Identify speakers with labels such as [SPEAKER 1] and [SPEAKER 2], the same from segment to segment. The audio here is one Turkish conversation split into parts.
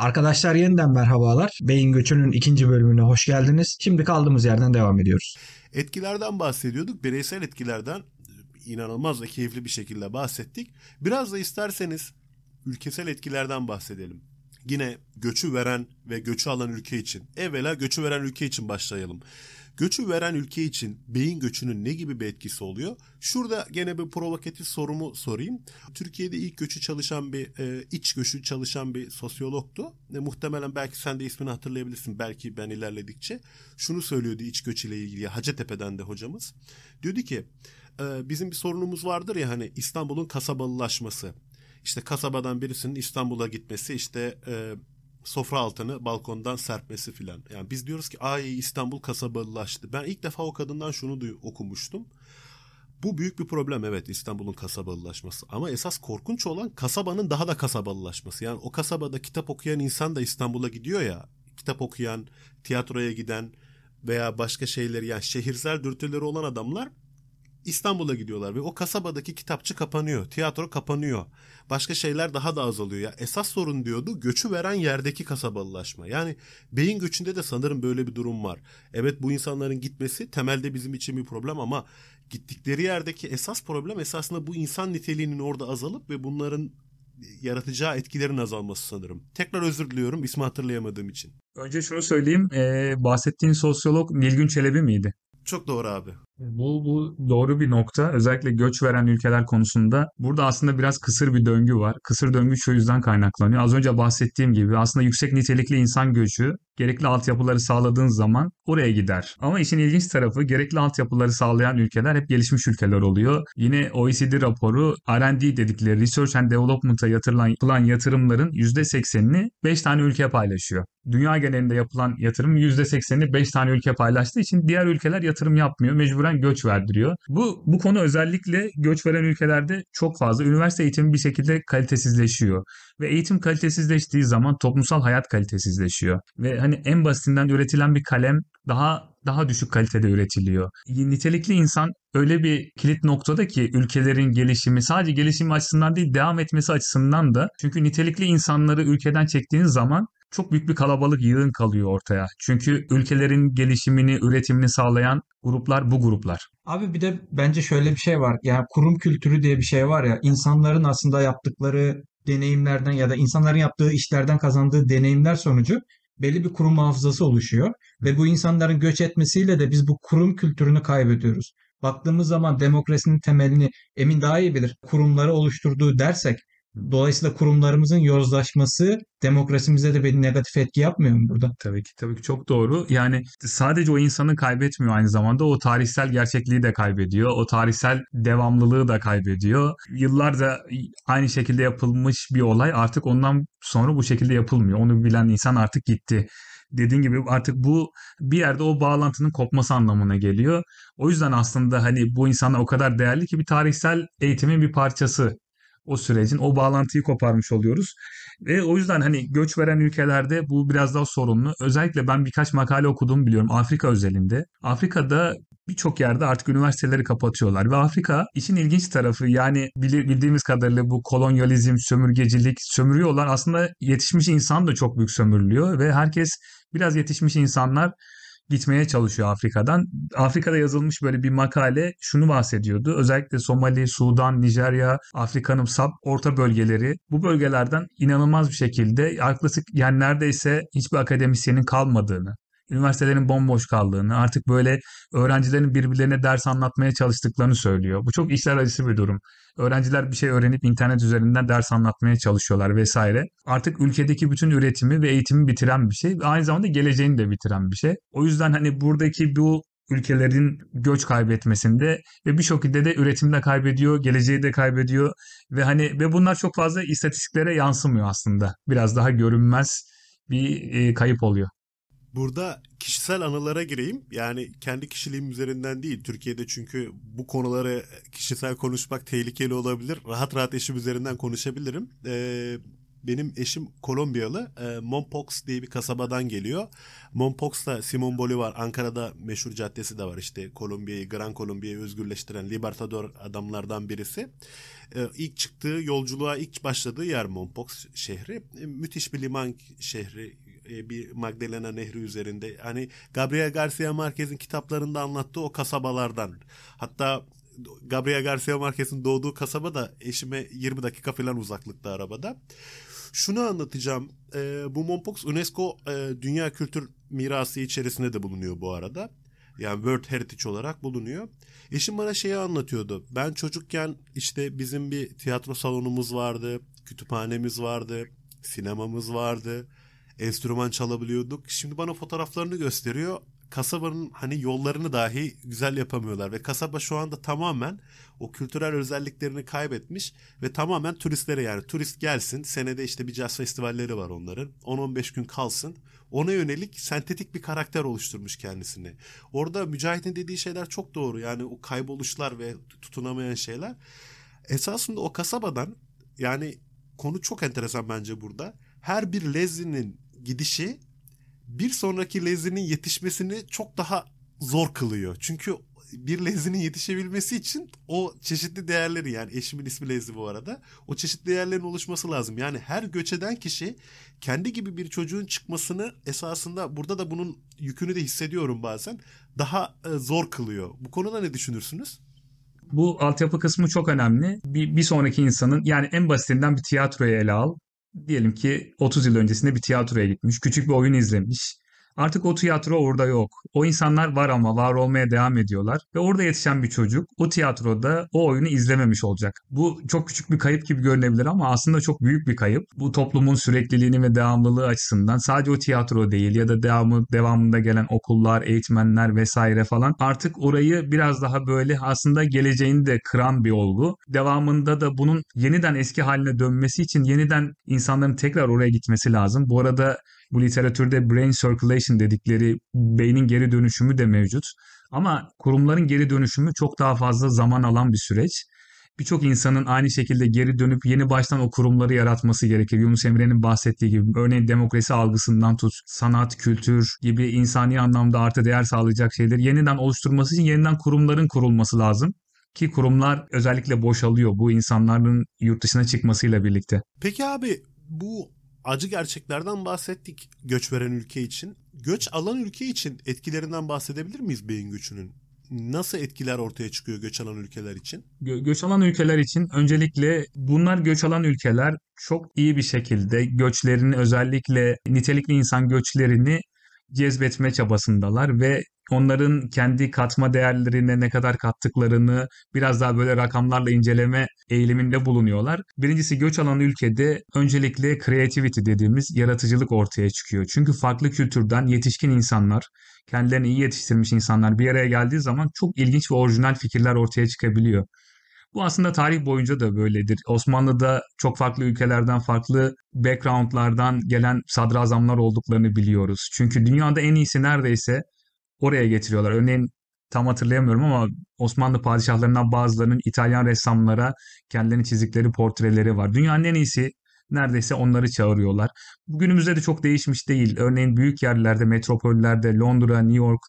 [SPEAKER 1] Arkadaşlar yeniden merhabalar. Beyin Göçü'nün ikinci bölümüne hoş geldiniz. Şimdi kaldığımız yerden devam ediyoruz.
[SPEAKER 2] Etkilerden bahsediyorduk. Bireysel etkilerden inanılmaz ve keyifli bir şekilde bahsettik. Biraz da isterseniz ülkesel etkilerden bahsedelim. Yine göçü veren ve göçü alan ülke için. Evvela göçü veren ülke için başlayalım. Göçü veren ülke için beyin göçünün ne gibi bir etkisi oluyor? Şurada gene bir provokatif sorumu sorayım. Türkiye'de ilk göçü çalışan bir e, iç göçü çalışan bir sosyologtu. E, muhtemelen belki sen de ismini hatırlayabilirsin belki ben ilerledikçe. Şunu söylüyordu iç göç ile ilgili Hacettepe'den de hocamız. Diyordu ki e, bizim bir sorunumuz vardır ya hani İstanbul'un kasabalılaşması. İşte kasabadan birisinin İstanbul'a gitmesi işte e, sofra altını balkondan serpmesi filan. Yani biz diyoruz ki ay İstanbul kasabalılaştı. Ben ilk defa o kadından şunu duy- okumuştum. Bu büyük bir problem evet İstanbul'un kasabalılaşması. Ama esas korkunç olan kasabanın daha da kasabalılaşması. Yani o kasabada kitap okuyan insan da İstanbul'a gidiyor ya. Kitap okuyan, tiyatroya giden veya başka şeyleri yani şehirsel dürtüleri olan adamlar İstanbul'a gidiyorlar ve o kasabadaki kitapçı kapanıyor, tiyatro kapanıyor. Başka şeyler daha da azalıyor. Ya esas sorun diyordu göçü veren yerdeki kasabalılaşma. Yani beyin göçünde de sanırım böyle bir durum var. Evet bu insanların gitmesi temelde bizim için bir problem ama gittikleri yerdeki esas problem esasında bu insan niteliğinin orada azalıp ve bunların yaratacağı etkilerin azalması sanırım. Tekrar özür diliyorum ismi hatırlayamadığım için.
[SPEAKER 3] Önce şunu söyleyeyim. Ee, bahsettiğin sosyolog Nilgün Çelebi miydi?
[SPEAKER 2] Çok doğru abi.
[SPEAKER 3] Bu, bu doğru bir nokta. Özellikle göç veren ülkeler konusunda. Burada aslında biraz kısır bir döngü var. Kısır döngü şu yüzden kaynaklanıyor. Az önce bahsettiğim gibi aslında yüksek nitelikli insan göçü gerekli altyapıları sağladığın zaman oraya gider. Ama işin ilginç tarafı gerekli altyapıları sağlayan ülkeler hep gelişmiş ülkeler oluyor. Yine OECD raporu R&D dedikleri Research and Development'a yatırılan yapılan yatırımların %80'ini 5 tane ülke paylaşıyor. Dünya genelinde yapılan yatırım %80'ini 5 tane ülke paylaştığı için diğer ülkeler yatırım yapmıyor. Mecburen göç verdiriyor. Bu bu konu özellikle göç veren ülkelerde çok fazla. Üniversite eğitimi bir şekilde kalitesizleşiyor. Ve eğitim kalitesizleştiği zaman toplumsal hayat kalitesizleşiyor. Ve hani en basitinden üretilen bir kalem daha daha düşük kalitede üretiliyor. Nitelikli insan öyle bir kilit noktada ki ülkelerin gelişimi sadece gelişimi açısından değil devam etmesi açısından da çünkü nitelikli insanları ülkeden çektiğiniz zaman çok büyük bir kalabalık yığın kalıyor ortaya. Çünkü ülkelerin gelişimini, üretimini sağlayan gruplar bu gruplar.
[SPEAKER 1] Abi bir de bence şöyle bir şey var. Yani kurum kültürü diye bir şey var ya. insanların aslında yaptıkları deneyimlerden ya da insanların yaptığı işlerden kazandığı deneyimler sonucu belli bir kurum hafızası oluşuyor. Ve bu insanların göç etmesiyle de biz bu kurum kültürünü kaybediyoruz. Baktığımız zaman demokrasinin temelini Emin daha iyi bilir. Kurumları oluşturduğu dersek Dolayısıyla kurumlarımızın yozlaşması demokrasimize de bir negatif etki yapmıyor mu burada?
[SPEAKER 3] Tabii ki tabii ki çok doğru. Yani sadece o insanı kaybetmiyor aynı zamanda o tarihsel gerçekliği de kaybediyor. O tarihsel devamlılığı da kaybediyor. Yıllarca aynı şekilde yapılmış bir olay artık ondan sonra bu şekilde yapılmıyor. Onu bilen insan artık gitti dediğin gibi artık bu bir yerde o bağlantının kopması anlamına geliyor. O yüzden aslında hani bu insanlar o kadar değerli ki bir tarihsel eğitimin bir parçası o sürecin o bağlantıyı koparmış oluyoruz. Ve o yüzden hani göç veren ülkelerde bu biraz daha sorunlu. Özellikle ben birkaç makale okudum biliyorum Afrika özelinde. Afrika'da birçok yerde artık üniversiteleri kapatıyorlar ve Afrika işin ilginç tarafı yani bildiğimiz kadarıyla bu kolonyalizm, sömürgecilik, sömürüyorlar. Aslında yetişmiş insan da çok büyük sömürülüyor ve herkes biraz yetişmiş insanlar gitmeye çalışıyor Afrika'dan. Afrika'da yazılmış böyle bir makale şunu bahsediyordu. Özellikle Somali, Sudan, Nijerya, Afrika'nın sub orta bölgeleri bu bölgelerden inanılmaz bir şekilde yaklaşık yani neredeyse hiçbir akademisyenin kalmadığını, üniversitelerin bomboş kaldığını, artık böyle öğrencilerin birbirlerine ders anlatmaya çalıştıklarını söylüyor. Bu çok işler acısı bir durum. Öğrenciler bir şey öğrenip internet üzerinden ders anlatmaya çalışıyorlar vesaire. Artık ülkedeki bütün üretimi ve eğitimi bitiren bir şey. Aynı zamanda geleceğini de bitiren bir şey. O yüzden hani buradaki bu ülkelerin göç kaybetmesinde ve bir şekilde de üretimde kaybediyor, geleceği de kaybediyor ve hani ve bunlar çok fazla istatistiklere yansımıyor aslında. Biraz daha görünmez bir e, kayıp oluyor.
[SPEAKER 2] Burada kişisel anılara gireyim. Yani kendi kişiliğim üzerinden değil. Türkiye'de çünkü bu konuları kişisel konuşmak tehlikeli olabilir. Rahat rahat eşim üzerinden konuşabilirim. Ee, benim eşim Kolombiyalı. E, Mompox diye bir kasabadan geliyor. Mompox'ta Simon Bolivar Ankara'da meşhur caddesi de var. İşte Kolombiya'yı, Gran Kolombiya'yı özgürleştiren Libertador adamlardan birisi. E, ilk çıktığı yolculuğa ilk başladığı yer Mompox şehri. E, müthiş bir liman şehri e, bir Magdalena Nehri üzerinde. Hani Gabriel Garcia Marquez'in kitaplarında anlattığı o kasabalardan. Hatta Gabriel Garcia Marquez'in doğduğu kasaba da eşime 20 dakika falan uzaklıkta arabada. Şunu anlatacağım. E, bu Mompox UNESCO e, Dünya Kültür Mirası içerisinde de bulunuyor bu arada. Yani World Heritage olarak bulunuyor. Eşim bana şeyi anlatıyordu. Ben çocukken işte bizim bir tiyatro salonumuz vardı, kütüphanemiz vardı, sinemamız vardı, enstrüman çalabiliyorduk. Şimdi bana fotoğraflarını gösteriyor. Kasabanın hani yollarını dahi güzel yapamıyorlar ve kasaba şu anda tamamen o kültürel özelliklerini kaybetmiş ve tamamen turistlere yani turist gelsin senede işte bir caz festivalleri var onların. 10-15 gün kalsın. Ona yönelik sentetik bir karakter oluşturmuş kendisini. Orada Mücahit'in dediği şeyler çok doğru. Yani o kayboluşlar ve tutunamayan şeyler. Esasında o kasabadan yani konu çok enteresan bence burada. Her bir lezzinin gidişi bir sonraki lezinin yetişmesini çok daha zor kılıyor. Çünkü bir lezinin yetişebilmesi için o çeşitli değerleri yani eşimin ismi Lezi bu arada o çeşitli değerlerin oluşması lazım. Yani her göç eden kişi kendi gibi bir çocuğun çıkmasını esasında burada da bunun yükünü de hissediyorum bazen daha e, zor kılıyor. Bu konuda ne düşünürsünüz?
[SPEAKER 3] Bu altyapı kısmı çok önemli. Bir, bir sonraki insanın yani en basitinden bir tiyatroyu ele al diyelim ki 30 yıl öncesinde bir tiyatroya gitmiş, küçük bir oyun izlemiş. Artık o tiyatro orada yok. O insanlar var ama var olmaya devam ediyorlar. Ve orada yetişen bir çocuk o tiyatroda o oyunu izlememiş olacak. Bu çok küçük bir kayıp gibi görünebilir ama aslında çok büyük bir kayıp. Bu toplumun sürekliliğini ve devamlılığı açısından sadece o tiyatro değil ya da devamı devamında gelen okullar, eğitmenler vesaire falan artık orayı biraz daha böyle aslında geleceğini de kıran bir olgu. Devamında da bunun yeniden eski haline dönmesi için yeniden insanların tekrar oraya gitmesi lazım. Bu arada bu literatürde brain circulation dedikleri beynin geri dönüşümü de mevcut. Ama kurumların geri dönüşümü çok daha fazla zaman alan bir süreç. Birçok insanın aynı şekilde geri dönüp yeni baştan o kurumları yaratması gerekir. Yunus Emre'nin bahsettiği gibi örneğin demokrasi algısından tut, sanat, kültür gibi insani anlamda artı değer sağlayacak şeyleri yeniden oluşturması için yeniden kurumların kurulması lazım ki kurumlar özellikle boşalıyor bu insanların yurt dışına çıkmasıyla birlikte.
[SPEAKER 2] Peki abi bu acı gerçeklerden bahsettik göç veren ülke için. Göç alan ülke için etkilerinden bahsedebilir miyiz beyin göçünün? Nasıl etkiler ortaya çıkıyor göç alan ülkeler için?
[SPEAKER 3] Gö- göç alan ülkeler için öncelikle bunlar göç alan ülkeler çok iyi bir şekilde göçlerini özellikle nitelikli insan göçlerini cezbetme çabasındalar ve onların kendi katma değerlerine ne kadar kattıklarını biraz daha böyle rakamlarla inceleme eğiliminde bulunuyorlar. Birincisi göç alan ülkede öncelikle creativity dediğimiz yaratıcılık ortaya çıkıyor. Çünkü farklı kültürden yetişkin insanlar, kendilerini iyi yetiştirmiş insanlar bir araya geldiği zaman çok ilginç ve orijinal fikirler ortaya çıkabiliyor. Bu aslında tarih boyunca da böyledir. Osmanlı'da çok farklı ülkelerden, farklı backgroundlardan gelen sadrazamlar olduklarını biliyoruz. Çünkü dünyada en iyisi neredeyse oraya getiriyorlar. Örneğin tam hatırlayamıyorum ama Osmanlı padişahlarından bazılarının İtalyan ressamlara kendilerini çizdikleri portreleri var. Dünyanın en iyisi neredeyse onları çağırıyorlar. Bugünümüzde de çok değişmiş değil. Örneğin büyük yerlerde, metropollerde, Londra, New York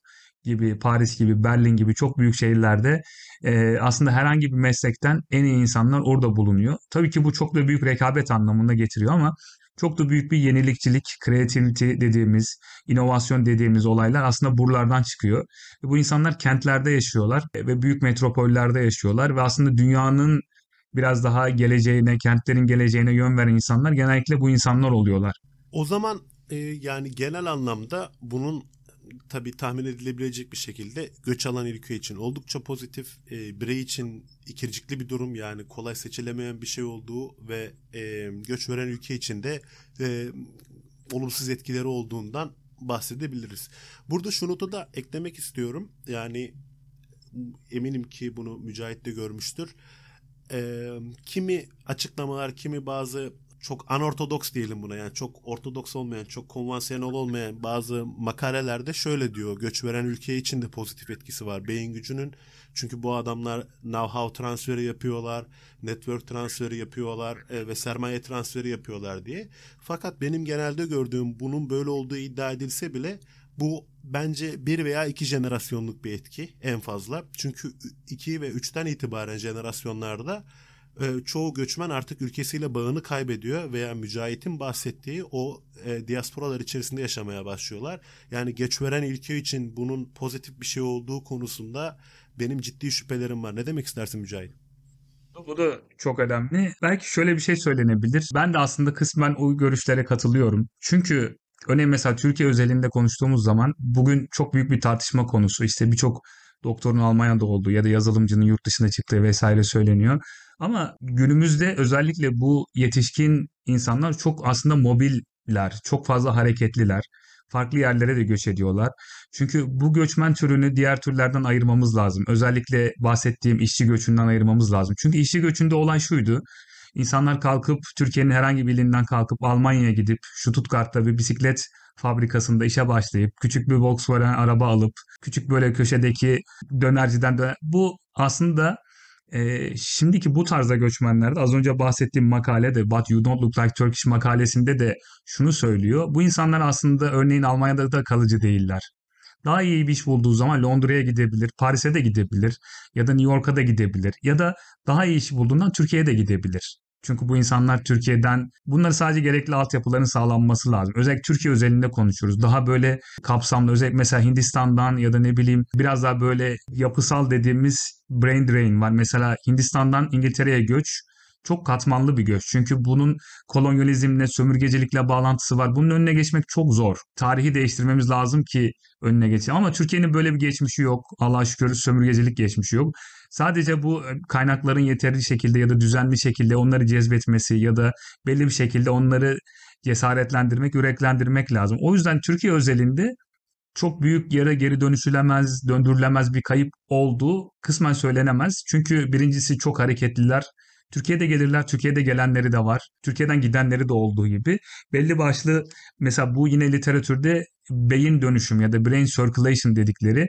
[SPEAKER 3] gibi, Paris gibi, Berlin gibi çok büyük şehirlerde e, aslında herhangi bir meslekten en iyi insanlar orada bulunuyor. Tabii ki bu çok da büyük rekabet anlamında getiriyor ama çok da büyük bir yenilikçilik, creativity dediğimiz, inovasyon dediğimiz olaylar aslında buralardan çıkıyor. Ve bu insanlar kentlerde yaşıyorlar ve büyük metropollerde yaşıyorlar ve aslında dünyanın biraz daha geleceğine, kentlerin geleceğine yön veren insanlar genellikle bu insanlar oluyorlar.
[SPEAKER 2] O zaman e, yani genel anlamda bunun tabii tahmin edilebilecek bir şekilde göç alan ülke için oldukça pozitif, e, birey için ikircikli bir durum yani kolay seçilemeyen bir şey olduğu ve e, göç veren ülke için de e, olumsuz etkileri olduğundan bahsedebiliriz. Burada şunu da eklemek istiyorum. Yani eminim ki bunu Mücahit de görmüştür. E, kimi açıklamalar, kimi bazı çok anortodoks diyelim buna yani çok ortodoks olmayan, çok konvansiyonel olmayan bazı makalelerde şöyle diyor. Göç veren ülke için de pozitif etkisi var. Beyin gücünün çünkü bu adamlar know-how transferi yapıyorlar, network transferi yapıyorlar e, ve sermaye transferi yapıyorlar diye. Fakat benim genelde gördüğüm bunun böyle olduğu iddia edilse bile bu bence bir veya iki jenerasyonluk bir etki en fazla. Çünkü iki ve üçten itibaren jenerasyonlarda e, çoğu göçmen artık ülkesiyle bağını kaybediyor veya Mücahit'in bahsettiği o e, diasporalar içerisinde yaşamaya başlıyorlar. Yani geç veren ülke için bunun pozitif bir şey olduğu konusunda benim ciddi şüphelerim var. Ne demek istersin Mücahit?
[SPEAKER 3] Bu da çok önemli. Belki şöyle bir şey söylenebilir. Ben de aslında kısmen o görüşlere katılıyorum. Çünkü örneğin mesela Türkiye özelinde konuştuğumuz zaman bugün çok büyük bir tartışma konusu. İşte birçok doktorun Almanya'da olduğu ya da yazılımcının yurt dışına çıktığı vesaire söyleniyor. Ama günümüzde özellikle bu yetişkin insanlar çok aslında mobiller, çok fazla hareketliler. Farklı yerlere de göç ediyorlar. Çünkü bu göçmen türünü diğer türlerden ayırmamız lazım. Özellikle bahsettiğim işçi göçünden ayırmamız lazım. Çünkü işçi göçünde olan şuydu. İnsanlar kalkıp Türkiye'nin herhangi bir ilinden kalkıp Almanya'ya gidip Stuttgart'ta bir bisiklet fabrikasında işe başlayıp küçük bir Volkswagen araba alıp küçük böyle köşedeki dönerciden de bu aslında e, şimdiki bu tarzda göçmenlerde az önce bahsettiğim makalede But You Don't Look Like Turkish makalesinde de şunu söylüyor. Bu insanlar aslında örneğin Almanya'da da kalıcı değiller. Daha iyi bir iş bulduğu zaman Londra'ya gidebilir, Paris'e de gidebilir ya da New York'a da gidebilir ya da daha iyi iş bulduğundan Türkiye'ye de gidebilir. Çünkü bu insanlar Türkiye'den bunları sadece gerekli altyapıların sağlanması lazım. Özellikle Türkiye özelinde konuşuyoruz. Daha böyle kapsamlı özellikle mesela Hindistan'dan ya da ne bileyim biraz daha böyle yapısal dediğimiz brain drain var. Mesela Hindistan'dan İngiltere'ye göç çok katmanlı bir göç. Çünkü bunun kolonyalizmle, sömürgecilikle bağlantısı var. Bunun önüne geçmek çok zor. Tarihi değiştirmemiz lazım ki önüne geçelim. Ama Türkiye'nin böyle bir geçmişi yok. Allah'a şükür sömürgecilik geçmişi yok. Sadece bu e, kaynakların yeterli şekilde ya da düzenli şekilde onları cezbetmesi ya da belli bir şekilde onları cesaretlendirmek, yüreklendirmek lazım. O yüzden Türkiye özelinde çok büyük yere geri dönüşülemez, döndürülemez bir kayıp olduğu kısmen söylenemez. Çünkü birincisi çok hareketliler. Türkiye'de gelirler, Türkiye'de gelenleri de var. Türkiye'den gidenleri de olduğu gibi. Belli başlı mesela bu yine literatürde beyin dönüşüm ya da brain circulation dedikleri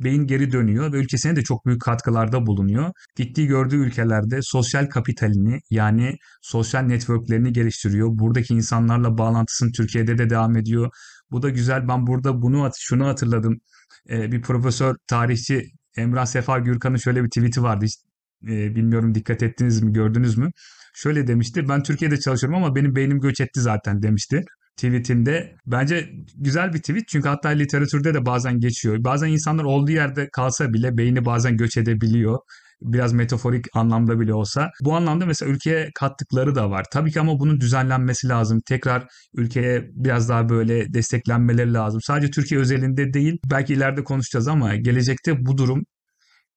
[SPEAKER 3] beyin geri dönüyor ve ülkesine de çok büyük katkılarda bulunuyor. Gittiği gördüğü ülkelerde sosyal kapitalini yani sosyal networklerini geliştiriyor. Buradaki insanlarla bağlantısını Türkiye'de de devam ediyor. Bu da güzel. Ben burada bunu şunu hatırladım. Bir profesör, tarihçi Emrah Sefa Gürkan'ın şöyle bir tweet'i vardı. Hiç, e, bilmiyorum dikkat ettiniz mi, gördünüz mü? Şöyle demişti. Ben Türkiye'de çalışıyorum ama benim beynim göç etti zaten demişti tweetinde. Bence güzel bir tweet çünkü hatta literatürde de bazen geçiyor. Bazen insanlar olduğu yerde kalsa bile beyni bazen göç edebiliyor biraz metaforik anlamda bile olsa. Bu anlamda mesela ülkeye kattıkları da var. Tabii ki ama bunun düzenlenmesi lazım. Tekrar ülkeye biraz daha böyle desteklenmeleri lazım. Sadece Türkiye özelinde değil. Belki ileride konuşacağız ama gelecekte bu durum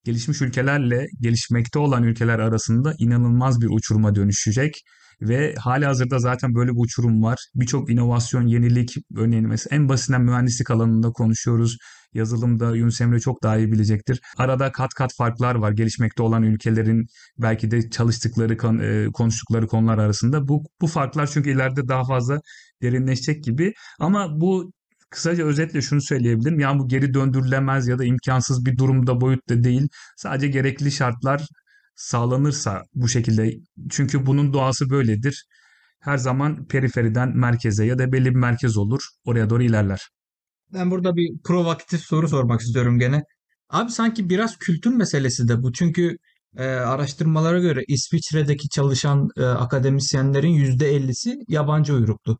[SPEAKER 3] gelişmiş ülkelerle gelişmekte olan ülkeler arasında inanılmaz bir uçuruma dönüşecek. Ve hali hazırda zaten böyle bir uçurum var. Birçok inovasyon, yenilik örneğin mesela en basitinden mühendislik alanında konuşuyoruz. Yazılımda Yunus Emre çok daha iyi bilecektir. Arada kat kat farklar var gelişmekte olan ülkelerin belki de çalıştıkları, konuştukları konular arasında. Bu, bu farklar çünkü ileride daha fazla derinleşecek gibi. Ama bu kısaca özetle şunu söyleyebilirim. Yani bu geri döndürülemez ya da imkansız bir durumda boyutta değil. Sadece gerekli şartlar sağlanırsa bu şekilde çünkü bunun doğası böyledir. Her zaman periferiden merkeze ya da belli bir merkez olur. Oraya doğru ilerler.
[SPEAKER 1] Ben burada bir provokatif soru sormak istiyorum gene. Abi sanki biraz kültür meselesi de bu. Çünkü e, araştırmalara göre İsviçre'deki çalışan e, akademisyenlerin %50'si yabancı uyruklu.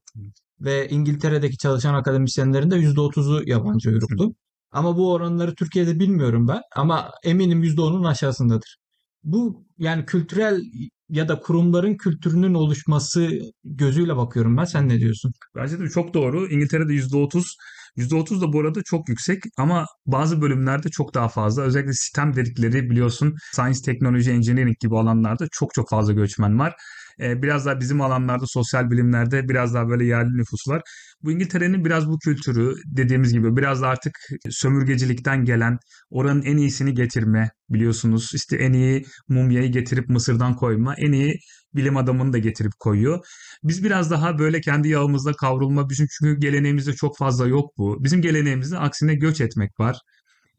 [SPEAKER 1] Ve İngiltere'deki çalışan akademisyenlerin de %30'u yabancı uyruklu. Ama bu oranları Türkiye'de bilmiyorum ben. Ama eminim %10'un aşağısındadır. Bu yani kültürel ya da kurumların kültürünün oluşması gözüyle bakıyorum ben. Sen ne diyorsun?
[SPEAKER 3] Bence de çok doğru. İngiltere'de %30 %30 da bu arada çok yüksek ama bazı bölümlerde çok daha fazla. Özellikle sistem dedikleri biliyorsun science, teknoloji, engineering gibi alanlarda çok çok fazla göçmen var. E, biraz daha bizim alanlarda sosyal bilimlerde biraz daha böyle yerli nüfuslar. Bu İngiltere'nin biraz bu kültürü dediğimiz gibi biraz da artık sömürgecilikten gelen oranın en iyisini getirme biliyorsunuz. İşte en iyi mumyayı getirip Mısır'dan koyma, en iyi bilim adamını da getirip koyuyor. Biz biraz daha böyle kendi yağımızda kavrulma, bizim çünkü geleneğimizde çok fazla yok bu. Bizim geleneğimizde aksine göç etmek var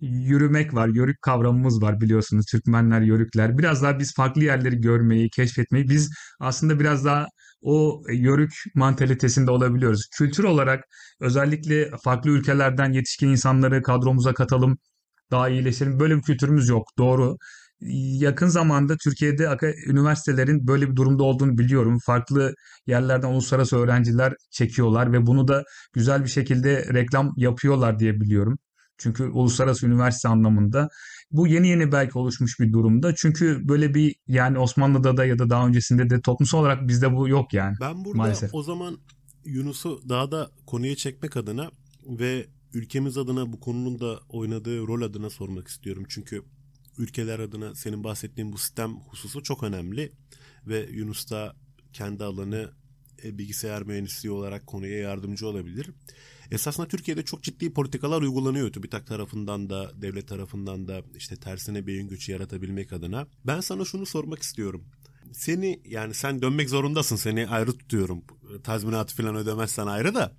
[SPEAKER 3] yürümek var, yörük kavramımız var biliyorsunuz. Türkmenler, yörükler. Biraz daha biz farklı yerleri görmeyi, keşfetmeyi, biz aslında biraz daha o yörük mantalitesinde olabiliyoruz. Kültür olarak özellikle farklı ülkelerden yetişkin insanları kadromuza katalım, daha iyileşelim. Böyle bir kültürümüz yok. Doğru. Yakın zamanda Türkiye'de üniversitelerin böyle bir durumda olduğunu biliyorum. Farklı yerlerden uluslararası öğrenciler çekiyorlar ve bunu da güzel bir şekilde reklam yapıyorlar diye biliyorum. Çünkü uluslararası üniversite anlamında bu yeni yeni belki oluşmuş bir durumda. Çünkü böyle bir yani Osmanlı'da da ya da daha öncesinde de toplumsal olarak bizde bu yok yani.
[SPEAKER 2] Ben burada maalesef. o zaman Yunus'u daha da konuya çekmek adına ve ülkemiz adına bu konunun da oynadığı rol adına sormak istiyorum. Çünkü ülkeler adına senin bahsettiğin bu sistem hususu çok önemli ve Yunus da kendi alanı e, bilgisayar mühendisliği olarak konuya yardımcı olabilir. Esasında Türkiye'de çok ciddi politikalar uygulanıyor TÜBİTAK tarafından da devlet tarafından da işte tersine beyin göçü yaratabilmek adına. Ben sana şunu sormak istiyorum. Seni yani sen dönmek zorundasın seni ayrı tutuyorum. Tazminatı falan ödemezsen ayrı da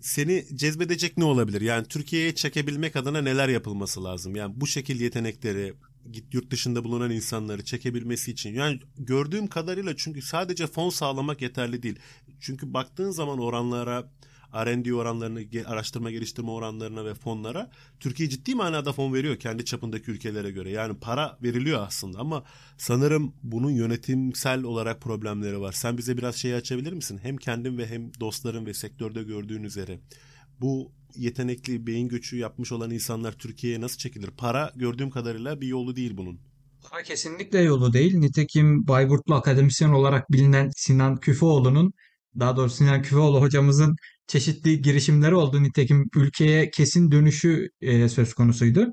[SPEAKER 2] seni cezbedecek ne olabilir? Yani Türkiye'ye çekebilmek adına neler yapılması lazım? Yani bu şekil yetenekleri git yurt dışında bulunan insanları çekebilmesi için. Yani gördüğüm kadarıyla çünkü sadece fon sağlamak yeterli değil. Çünkü baktığın zaman oranlara R&D oranlarını, araştırma geliştirme oranlarına ve fonlara Türkiye ciddi manada fon veriyor kendi çapındaki ülkelere göre. Yani para veriliyor aslında ama sanırım bunun yönetimsel olarak problemleri var. Sen bize biraz şey açabilir misin? Hem kendin ve hem dostların ve sektörde gördüğün üzere bu yetenekli beyin göçü yapmış olan insanlar Türkiye'ye nasıl çekilir? Para gördüğüm kadarıyla bir yolu değil bunun.
[SPEAKER 1] Para kesinlikle yolu değil. Nitekim Bayburtlu akademisyen olarak bilinen Sinan Küfeoğlu'nun daha doğrusu Sinan Küfeoğlu hocamızın çeşitli girişimleri oldu. Nitekim ülkeye kesin dönüşü e, söz konusuydu.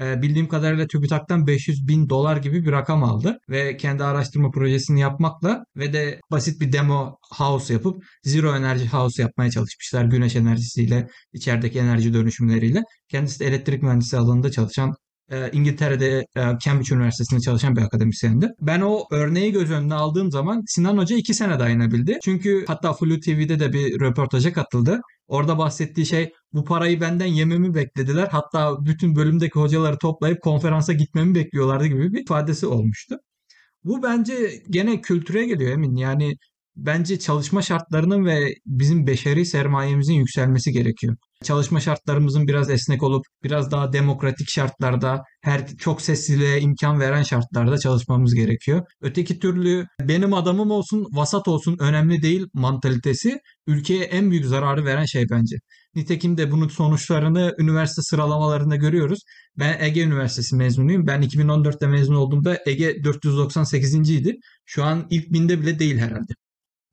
[SPEAKER 1] E, bildiğim kadarıyla TÜBİTAK'tan 500 bin dolar gibi bir rakam aldı ve kendi araştırma projesini yapmakla ve de basit bir demo house yapıp zero enerji house yapmaya çalışmışlar güneş enerjisiyle içerideki enerji dönüşümleriyle. Kendisi de elektrik mühendisi alanında çalışan e, İngiltere'de e, Cambridge Üniversitesi'nde çalışan bir akademisyendi. Ben o örneği göz önüne aldığım zaman Sinan Hoca iki sene dayanabildi. Çünkü hatta Flu TV'de de bir röportaja katıldı. Orada bahsettiği şey bu parayı benden yememi beklediler. Hatta bütün bölümdeki hocaları toplayıp konferansa gitmemi bekliyorlardı gibi bir ifadesi olmuştu. Bu bence gene kültüre geliyor Emin. Yani bence çalışma şartlarının ve bizim beşeri sermayemizin yükselmesi gerekiyor. Çalışma şartlarımızın biraz esnek olup biraz daha demokratik şartlarda her çok sesliliğe imkan veren şartlarda çalışmamız gerekiyor. Öteki türlü benim adamım olsun, vasat olsun önemli değil mantalitesi ülkeye en büyük zararı veren şey bence. Nitekim de bunun sonuçlarını üniversite sıralamalarında görüyoruz. Ben Ege Üniversitesi mezunuyum. Ben 2014'te mezun olduğumda Ege 498. idi. Şu an ilk binde bile değil herhalde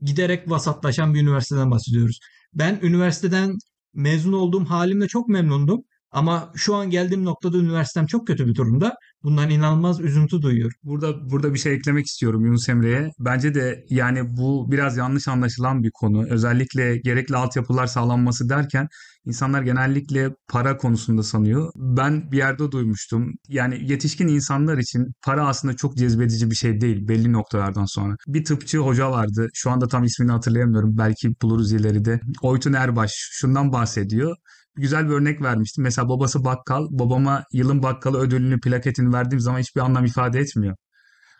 [SPEAKER 1] giderek vasatlaşan bir üniversiteden bahsediyoruz. Ben üniversiteden mezun olduğum halimle çok memnundum. Ama şu an geldiğim noktada üniversitem çok kötü bir durumda. Bundan inanılmaz üzüntü duyuyorum.
[SPEAKER 3] Burada burada bir şey eklemek istiyorum Yunus Emre'ye. Bence de yani bu biraz yanlış anlaşılan bir konu. Özellikle gerekli altyapılar sağlanması derken insanlar genellikle para konusunda sanıyor. Ben bir yerde duymuştum. Yani yetişkin insanlar için para aslında çok cezbedici bir şey değil belli noktalardan sonra. Bir tıpçı hoca vardı. Şu anda tam ismini hatırlayamıyorum. Belki buluruz ileride. Oytun Erbaş şundan bahsediyor güzel bir örnek vermiştim. Mesela babası bakkal. Babama yılın bakkalı ödülünü, plaketini verdiğim zaman hiçbir anlam ifade etmiyor.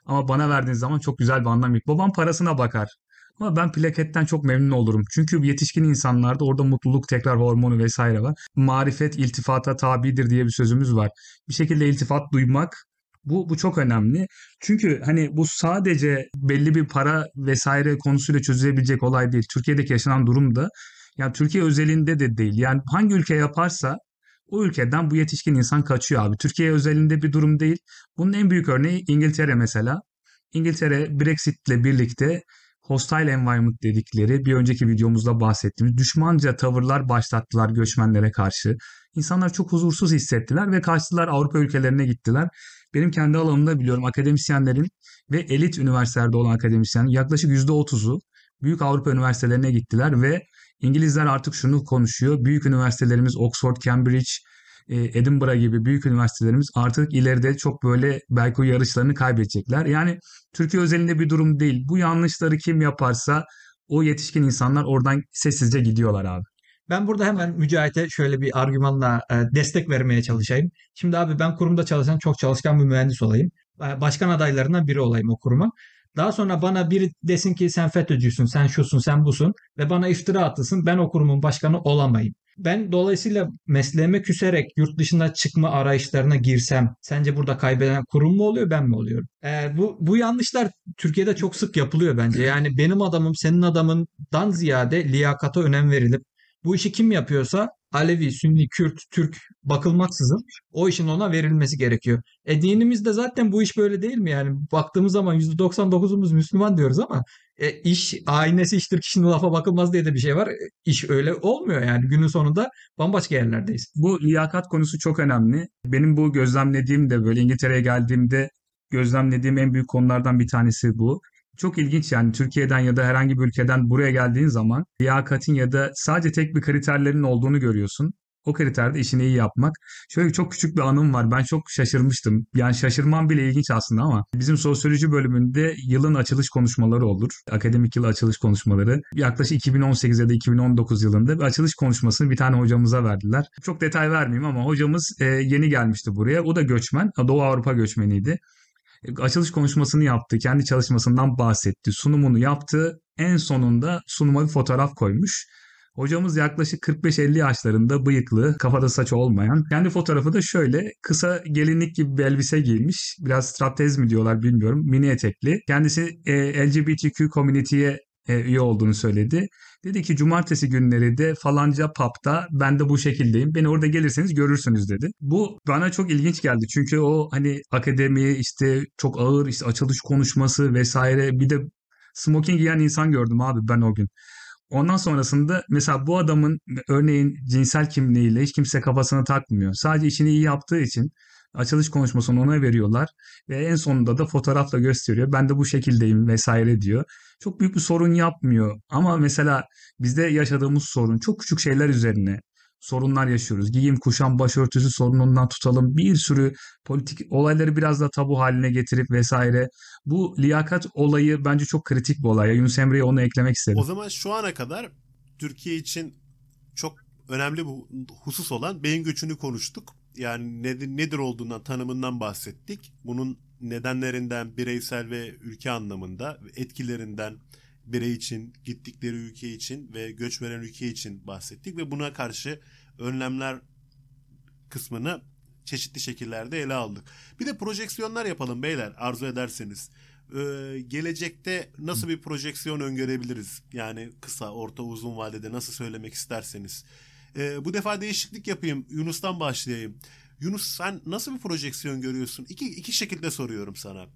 [SPEAKER 3] Ama bana verdiğiniz zaman çok güzel bir anlam yok. Babam parasına bakar. Ama ben plaketten çok memnun olurum. Çünkü yetişkin insanlarda orada mutluluk tekrar hormonu vesaire var. Marifet iltifata tabidir diye bir sözümüz var. Bir şekilde iltifat duymak bu, bu çok önemli. Çünkü hani bu sadece belli bir para vesaire konusuyla çözülebilecek olay değil. Türkiye'deki yaşanan durum da yani Türkiye özelinde de değil. Yani hangi ülke yaparsa o ülkeden bu yetişkin insan kaçıyor abi. Türkiye özelinde bir durum değil. Bunun en büyük örneği İngiltere mesela. İngiltere Brexit'le birlikte hostile environment dedikleri bir önceki videomuzda bahsettiğimiz düşmanca tavırlar başlattılar göçmenlere karşı. İnsanlar çok huzursuz hissettiler ve kaçtılar Avrupa ülkelerine gittiler. Benim kendi alanımda biliyorum akademisyenlerin ve elit üniversitelerde olan akademisyenlerin yaklaşık %30'u büyük Avrupa üniversitelerine gittiler ve İngilizler artık şunu konuşuyor. Büyük üniversitelerimiz Oxford, Cambridge, Edinburgh gibi büyük üniversitelerimiz artık ileride çok böyle belki o yarışlarını kaybedecekler. Yani Türkiye özelinde bir durum değil. Bu yanlışları kim yaparsa o yetişkin insanlar oradan sessizce gidiyorlar abi.
[SPEAKER 1] Ben burada hemen Mücahit'e şöyle bir argümanla e, destek vermeye çalışayım. Şimdi abi ben kurumda çalışan çok çalışkan bir mühendis olayım. E, başkan adaylarından biri olayım o kuruma. Daha sonra bana biri desin ki sen FETÖ'cüsün, sen şusun, sen busun ve bana iftira atılsın ben o kurumun başkanı olamayayım. Ben dolayısıyla mesleğime küserek yurt dışına çıkma arayışlarına girsem sence burada kaybeden kurum mu oluyor ben mi oluyorum? Ee, bu, bu yanlışlar Türkiye'de çok sık yapılıyor bence. Yani benim adamım senin adamından ziyade liyakata önem verilip bu işi kim yapıyorsa Alevi, Sünni, Kürt, Türk bakılmaksızın o işin ona verilmesi gerekiyor. E dinimizde zaten bu iş böyle değil mi? Yani baktığımız zaman %99'umuz Müslüman diyoruz ama e, iş aynesi iştir kişinin lafa bakılmaz diye de bir şey var. E, iş öyle olmuyor yani günün sonunda bambaşka yerlerdeyiz.
[SPEAKER 3] Bu liyakat konusu çok önemli. Benim bu gözlemlediğim de böyle İngiltere'ye geldiğimde gözlemlediğim en büyük konulardan bir tanesi bu. Çok ilginç yani Türkiye'den ya da herhangi bir ülkeden buraya geldiğin zaman liyakatin ya da sadece tek bir kriterlerin olduğunu görüyorsun. O kriterde işini iyi yapmak. Şöyle çok küçük bir anım var. Ben çok şaşırmıştım. Yani şaşırmam bile ilginç aslında ama bizim sosyoloji bölümünde yılın açılış konuşmaları olur. Akademik yıl açılış konuşmaları. Yaklaşık 2018 ya da 2019 yılında bir açılış konuşmasını bir tane hocamıza verdiler. Çok detay vermeyeyim ama hocamız e, yeni gelmişti buraya. O da göçmen. Doğu Avrupa göçmeniydi açılış konuşmasını yaptı, kendi çalışmasından bahsetti, sunumunu yaptı. En sonunda sunuma bir fotoğraf koymuş. Hocamız yaklaşık 45-50 yaşlarında bıyıklı, kafada saç olmayan. Kendi fotoğrafı da şöyle kısa gelinlik gibi bir elbise giymiş. Biraz stratez mi diyorlar bilmiyorum. Mini etekli. Kendisi e, LGBTQ community'ye e, üye olduğunu söyledi. Dedi ki cumartesi günleri de falanca pub'da ben de bu şekildeyim. Beni orada gelirseniz görürsünüz dedi. Bu bana çok ilginç geldi. Çünkü o hani akademi işte çok ağır işte açılış konuşması vesaire bir de smoking giyen insan gördüm abi ben o gün. Ondan sonrasında mesela bu adamın örneğin cinsel kimliğiyle hiç kimse kafasına takmıyor. Sadece işini iyi yaptığı için açılış konuşmasını ona veriyorlar ve en sonunda da fotoğrafla gösteriyor. Ben de bu şekildeyim vesaire diyor. Çok büyük bir sorun yapmıyor ama mesela bizde yaşadığımız sorun çok küçük şeyler üzerine sorunlar yaşıyoruz. Giyim, kuşam, başörtüsü sorunundan tutalım. Bir sürü politik olayları biraz da tabu haline getirip vesaire. Bu liyakat olayı bence çok kritik bir olay. Yunus Emre'ye onu eklemek istedim.
[SPEAKER 2] O zaman şu ana kadar Türkiye için çok önemli bir husus olan beyin göçünü konuştuk yani nedir, nedir olduğundan tanımından bahsettik. Bunun nedenlerinden bireysel ve ülke anlamında etkilerinden birey için, gittikleri ülke için ve göç veren ülke için bahsettik ve buna karşı önlemler kısmını çeşitli şekillerde ele aldık. Bir de projeksiyonlar yapalım beyler arzu ederseniz. Ee, gelecekte nasıl bir projeksiyon öngörebiliriz? Yani kısa, orta, uzun vadede nasıl söylemek isterseniz. E, bu defa değişiklik yapayım. Yunus'tan başlayayım. Yunus sen nasıl bir projeksiyon görüyorsun? İki, iki şekilde soruyorum sana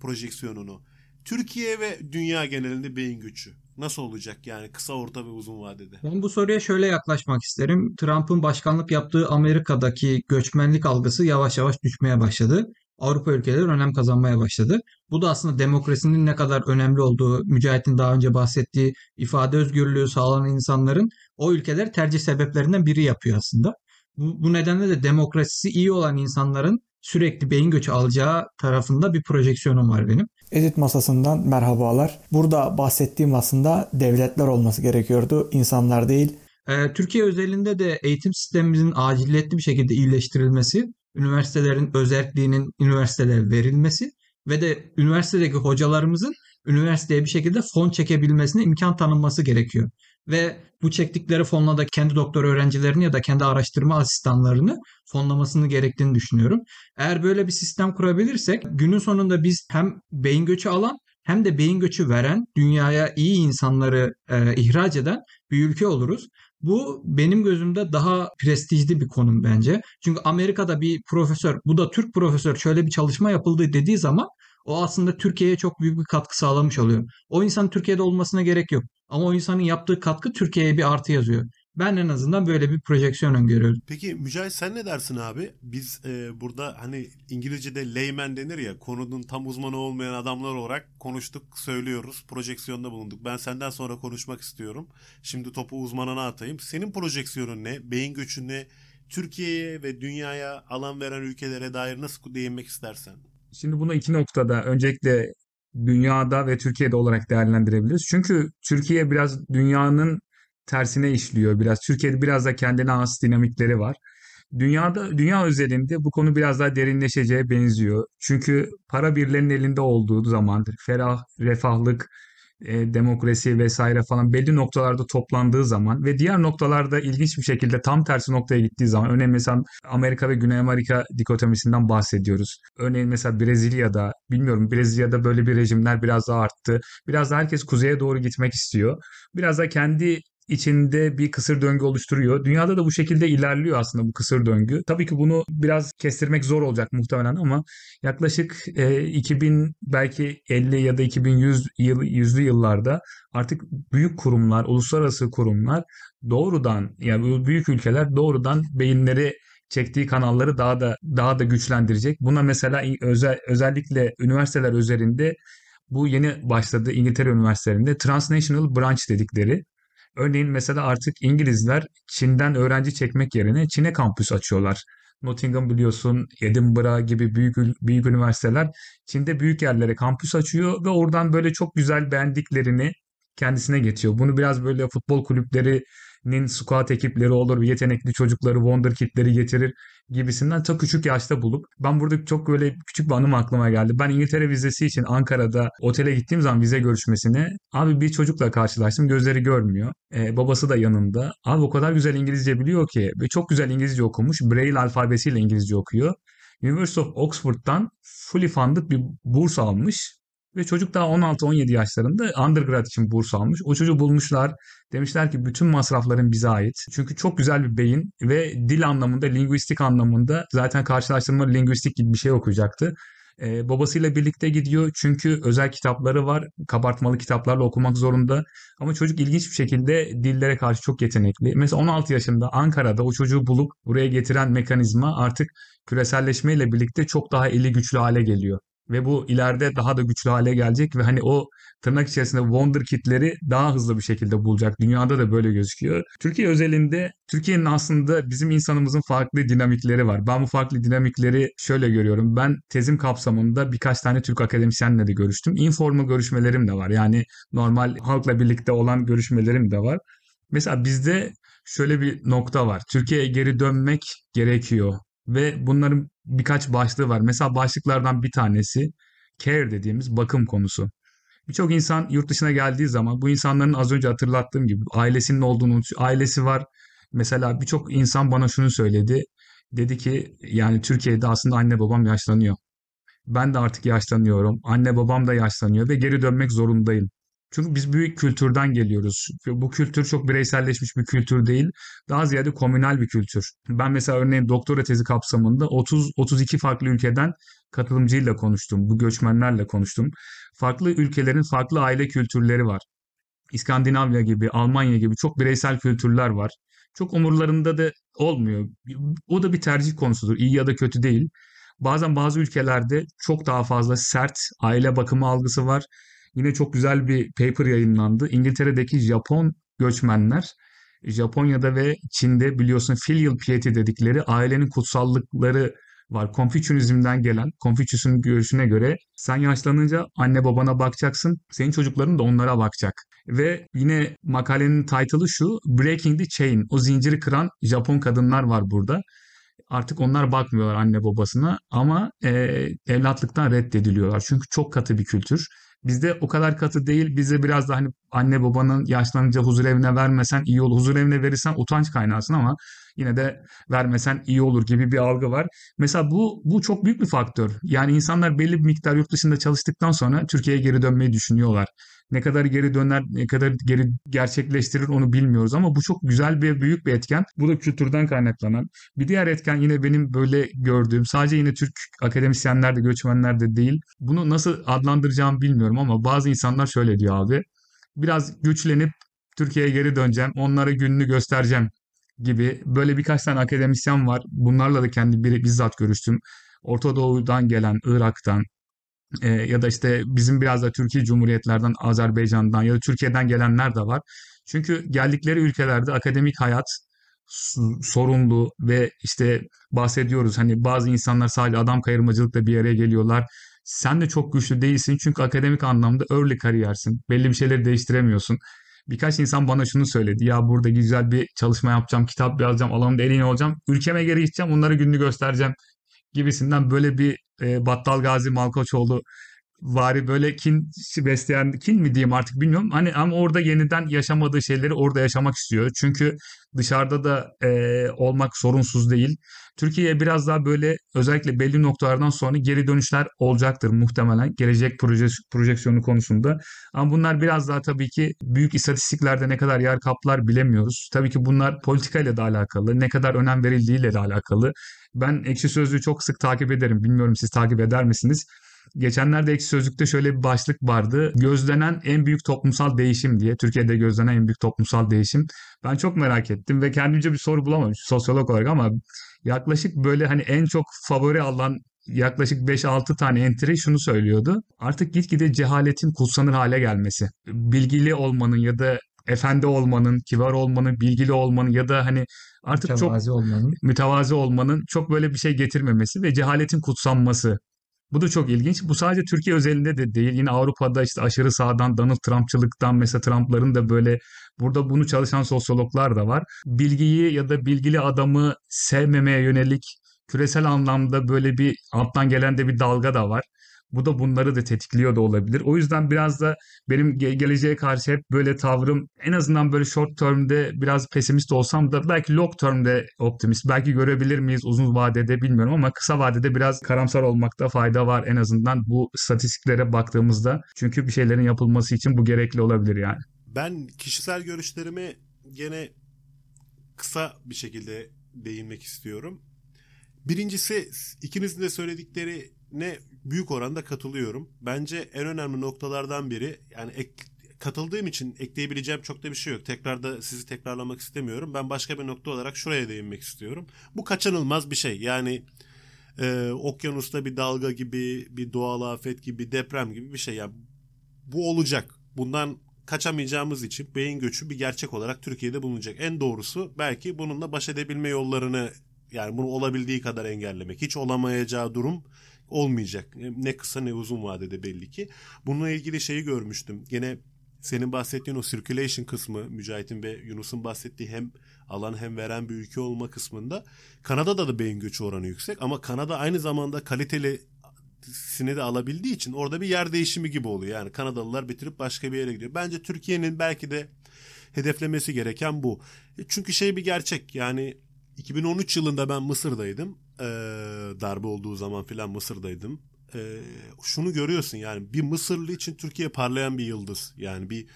[SPEAKER 2] projeksiyonunu. Türkiye ve dünya genelinde beyin gücü. Nasıl olacak yani kısa, orta ve uzun vadede?
[SPEAKER 1] Ben bu soruya şöyle yaklaşmak isterim. Trump'ın başkanlık yaptığı Amerika'daki göçmenlik algısı yavaş yavaş düşmeye başladı. Avrupa ülkeleri önem kazanmaya başladı. Bu da aslında demokrasinin ne kadar önemli olduğu, Mücahit'in daha önce bahsettiği ifade özgürlüğü sağlanan insanların o ülkeleri tercih sebeplerinden biri yapıyor aslında. Bu, bu nedenle de demokrasisi iyi olan insanların sürekli beyin göçü alacağı tarafında bir projeksiyonum var benim.
[SPEAKER 4] Edit masasından merhabalar. Burada bahsettiğim aslında devletler olması gerekiyordu, insanlar değil.
[SPEAKER 1] Ee, Türkiye özelinde de eğitim sistemimizin aciliyetli bir şekilde iyileştirilmesi üniversitelerin özelliğinin üniversitelere verilmesi ve de üniversitedeki hocalarımızın üniversiteye bir şekilde fon çekebilmesine imkan tanınması gerekiyor. Ve bu çektikleri fonla da kendi doktor öğrencilerini ya da kendi araştırma asistanlarını fonlamasını gerektiğini düşünüyorum. Eğer böyle bir sistem kurabilirsek günün sonunda biz hem beyin göçü alan hem de beyin göçü veren, dünyaya iyi insanları e, ihraç eden bir ülke oluruz. Bu benim gözümde daha prestijli bir konum bence. Çünkü Amerika'da bir profesör, bu da Türk profesör şöyle bir çalışma yapıldı dediği zaman O aslında Türkiye'ye çok büyük bir katkı sağlamış oluyor. O insan Türkiye'de olmasına gerek yok. Ama o insanın yaptığı katkı Türkiye'ye bir artı yazıyor. Ben en azından böyle bir projeksiyon öngörüyorum.
[SPEAKER 2] Peki Mücahit sen ne dersin abi? Biz e, burada hani İngilizce'de layman denir ya konunun tam uzmanı olmayan adamlar olarak konuştuk, söylüyoruz, projeksiyonda bulunduk. Ben senden sonra konuşmak istiyorum. Şimdi topu uzmanına atayım. Senin projeksiyonun ne? Beyin göçü ne? Türkiye'ye ve dünyaya alan veren ülkelere dair nasıl değinmek istersen?
[SPEAKER 3] Şimdi bunu iki noktada öncelikle dünyada ve Türkiye'de olarak değerlendirebiliriz. Çünkü Türkiye biraz dünyanın tersine işliyor biraz. Türkiye'de biraz da kendine has dinamikleri var. Dünyada, dünya özelinde bu konu biraz daha derinleşeceğe benziyor. Çünkü para birilerinin elinde olduğu zamandır. Ferah, refahlık, e, demokrasi vesaire falan belli noktalarda toplandığı zaman ve diğer noktalarda ilginç bir şekilde tam tersi noktaya gittiği zaman örneğin mesela Amerika ve Güney Amerika dikotomisinden bahsediyoruz. Örneğin mesela Brezilya'da bilmiyorum Brezilya'da böyle bir rejimler biraz daha arttı. Biraz da herkes kuzeye doğru gitmek istiyor. Biraz da kendi içinde bir kısır döngü oluşturuyor. Dünyada da bu şekilde ilerliyor aslında bu kısır döngü. Tabii ki bunu biraz kestirmek zor olacak muhtemelen ama yaklaşık e, 2000 belki 50 ya da 2100 yıl, yüzlü yıllarda artık büyük kurumlar, uluslararası kurumlar doğrudan yani büyük ülkeler doğrudan beyinleri çektiği kanalları daha da daha da güçlendirecek. Buna mesela özel, özellikle üniversiteler üzerinde bu yeni başladı İngiltere üniversitelerinde transnational branch dedikleri Örneğin mesela artık İngilizler Çin'den öğrenci çekmek yerine Çin'e kampüs açıyorlar. Nottingham biliyorsun, Edinburgh gibi büyük büyük üniversiteler Çin'de büyük yerlere kampüs açıyor ve oradan böyle çok güzel beğendiklerini kendisine getiriyor. Bunu biraz böyle futbol kulüpleri nin squat ekipleri olur, yetenekli çocukları, wonderkidleri getirir gibisinden çok küçük yaşta bulup ben burada çok böyle küçük bir anım aklıma geldi. Ben İngiltere vizesi için Ankara'da otele gittiğim zaman vize görüşmesine abi bir çocukla karşılaştım. Gözleri görmüyor. Ee, babası da yanında. Abi o kadar güzel İngilizce biliyor ki ve çok güzel İngilizce okumuş. Braille alfabesiyle İngilizce okuyor. University of Oxford'dan fully funded bir burs almış ve çocuk daha 16-17 yaşlarında undergrad için burs almış. O çocuğu bulmuşlar. Demişler ki bütün masrafların bize ait. Çünkü çok güzel bir beyin ve dil anlamında, linguistik anlamında zaten karşılaştırma linguistik gibi bir şey okuyacaktı. Ee, babasıyla birlikte gidiyor çünkü özel kitapları var. Kabartmalı kitaplarla okumak zorunda. Ama çocuk ilginç bir şekilde dillere karşı çok yetenekli. Mesela 16 yaşında Ankara'da o çocuğu bulup buraya getiren mekanizma artık küreselleşmeyle birlikte çok daha eli güçlü hale geliyor ve bu ileride daha da güçlü hale gelecek ve hani o tırnak içerisinde wonder kitleri daha hızlı bir şekilde bulacak. Dünyada da böyle gözüküyor. Türkiye özelinde Türkiye'nin aslında bizim insanımızın farklı dinamikleri var. Ben bu farklı dinamikleri şöyle görüyorum. Ben tezim kapsamında birkaç tane Türk akademisyenle de görüştüm. Informal görüşmelerim de var. Yani normal halkla birlikte olan görüşmelerim de var. Mesela bizde şöyle bir nokta var. Türkiye'ye geri dönmek gerekiyor ve bunların birkaç başlığı var. Mesela başlıklardan bir tanesi care dediğimiz bakım konusu. Birçok insan yurt dışına geldiği zaman bu insanların az önce hatırlattığım gibi ailesinin olduğunu, ailesi var. Mesela birçok insan bana şunu söyledi. Dedi ki yani Türkiye'de aslında anne babam yaşlanıyor. Ben de artık yaşlanıyorum. Anne babam da yaşlanıyor ve geri dönmek zorundayım. Çünkü biz büyük kültürden geliyoruz. Bu kültür çok bireyselleşmiş bir kültür değil. Daha ziyade komünal bir kültür. Ben mesela örneğin doktora tezi kapsamında 30-32 farklı ülkeden katılımcıyla konuştum. Bu göçmenlerle konuştum. Farklı ülkelerin farklı aile kültürleri var. İskandinavya gibi, Almanya gibi çok bireysel kültürler var. Çok umurlarında da olmuyor. O da bir tercih konusudur. İyi ya da kötü değil. Bazen bazı ülkelerde çok daha fazla sert aile bakımı algısı var Yine çok güzel bir paper yayınlandı. İngiltere'deki Japon göçmenler Japonya'da ve Çin'de biliyorsun filial piety dedikleri ailenin kutsallıkları var. Konfüçyünizmden gelen, Konfüçyüs'ün görüşüne göre sen yaşlanınca anne babana bakacaksın, senin çocukların da onlara bakacak. Ve yine makalenin title'ı şu, Breaking the Chain, o zinciri kıran Japon kadınlar var burada. Artık onlar bakmıyorlar anne babasına ama e, evlatlıktan reddediliyorlar. Çünkü çok katı bir kültür. Bizde o kadar katı değil. Bizde biraz da hani anne babanın yaşlanınca huzur evine vermesen iyi olur. Huzur evine verirsen utanç kaynağısın ama yine de vermesen iyi olur gibi bir algı var. Mesela bu bu çok büyük bir faktör. Yani insanlar belli bir miktar yurt dışında çalıştıktan sonra Türkiye'ye geri dönmeyi düşünüyorlar. Ne kadar geri döner, ne kadar geri gerçekleştirir onu bilmiyoruz ama bu çok güzel bir büyük bir etken. Bu da kültürden kaynaklanan. Bir diğer etken yine benim böyle gördüğüm sadece yine Türk akademisyenler de göçmenler de değil. Bunu nasıl adlandıracağımı bilmiyorum ama bazı insanlar şöyle diyor abi. Biraz güçlenip Türkiye'ye geri döneceğim. Onlara gününü göstereceğim gibi böyle birkaç tane akademisyen var. Bunlarla da kendi bir, bizzat görüştüm. Orta Doğu'dan gelen, Irak'tan, e, ya da işte bizim biraz da Türkiye Cumhuriyetlerden, Azerbaycan'dan ya da Türkiye'den gelenler de var. Çünkü geldikleri ülkelerde akademik hayat sorunlu ve işte bahsediyoruz hani bazı insanlar sadece adam kayırmacılıkla bir yere geliyorlar. Sen de çok güçlü değilsin çünkü akademik anlamda early kariyersin. Belli bir şeyleri değiştiremiyorsun. Birkaç insan bana şunu söyledi. Ya burada güzel bir çalışma yapacağım, kitap yazacağım, alanımda en iyi olacağım. Ülkeme geri gideceğim, onlara gününü göstereceğim gibisinden böyle bir e, Battal Gazi Malkoçoğlu vari böyle kin besleyen kin mi diyeyim artık bilmiyorum. Hani ama orada yeniden yaşamadığı şeyleri orada yaşamak istiyor. Çünkü dışarıda da e, olmak sorunsuz değil. Türkiye'ye biraz daha böyle özellikle belli noktalardan sonra geri dönüşler olacaktır muhtemelen gelecek proje, projeksiyonu konusunda. Ama bunlar biraz daha tabii ki büyük istatistiklerde ne kadar yer kaplar bilemiyoruz. Tabii ki bunlar politikayla da alakalı, ne kadar önem verildiğiyle de alakalı. Ben Ekşi Sözlüğü çok sık takip ederim. Bilmiyorum siz takip eder misiniz? Geçenlerde Ekşi Sözlük'te şöyle bir başlık vardı. Gözlenen en büyük toplumsal değişim diye. Türkiye'de gözlenen en büyük toplumsal değişim. Ben çok merak ettim ve kendimce bir soru bulamadım sosyolog olarak ama yaklaşık böyle hani en çok favori alan yaklaşık 5-6 tane entry şunu söylüyordu. Artık gitgide cehaletin kutsanır hale gelmesi. Bilgili olmanın ya da efendi olmanın, kibar olmanın, bilgili olmanın ya da hani artık
[SPEAKER 1] mütevazi
[SPEAKER 3] çok
[SPEAKER 1] olmanın.
[SPEAKER 3] mütevazi olmanın çok böyle bir şey getirmemesi ve cehaletin kutsanması. Bu da çok ilginç. Bu sadece Türkiye özelinde de değil. Yine Avrupa'da işte aşırı sağdan Donald Trumpçılıktan mesela Trump'ların da böyle burada bunu çalışan sosyologlar da var. Bilgiyi ya da bilgili adamı sevmemeye yönelik küresel anlamda böyle bir alttan gelen de bir dalga da var. Bu da bunları da tetikliyor da olabilir. O yüzden biraz da benim ge- geleceğe karşı hep böyle tavrım en azından böyle short term'de biraz pesimist olsam da belki long term'de optimist. Belki görebilir miyiz uzun vadede bilmiyorum ama kısa vadede biraz karamsar olmakta fayda var en azından bu statistiklere baktığımızda. Çünkü bir şeylerin yapılması için bu gerekli olabilir yani.
[SPEAKER 2] Ben kişisel görüşlerimi gene kısa bir şekilde değinmek istiyorum. Birincisi ikinizin de söylediklerine büyük oranda katılıyorum. Bence en önemli noktalardan biri yani ek, katıldığım için ekleyebileceğim çok da bir şey yok. Tekrar da sizi tekrarlamak istemiyorum. Ben başka bir nokta olarak şuraya değinmek istiyorum. Bu kaçınılmaz bir şey. Yani e, okyanusta bir dalga gibi, bir doğal afet gibi, deprem gibi bir şey. Yani bu olacak. Bundan kaçamayacağımız için beyin göçü bir gerçek olarak Türkiye'de bulunacak. En doğrusu belki bununla baş edebilme yollarını yani bunu olabildiği kadar engellemek. Hiç olamayacağı durum olmayacak. Ne kısa ne uzun vadede belli ki. Bununla ilgili şeyi görmüştüm. Gene senin bahsettiğin o circulation kısmı Mücahit'in ve Yunus'un bahsettiği hem alan hem veren bir ülke olma kısmında Kanada'da da beyin göçü oranı yüksek ama Kanada aynı zamanda kaliteli sini de alabildiği için orada bir yer değişimi gibi oluyor. Yani Kanadalılar bitirip başka bir yere gidiyor. Bence Türkiye'nin belki de hedeflemesi gereken bu. Çünkü şey bir gerçek yani 2013 yılında ben Mısır'daydım. Ee, darbe olduğu zaman filan Mısır'daydım. Ee, şunu görüyorsun yani bir Mısırlı için Türkiye parlayan bir yıldız. Yani bir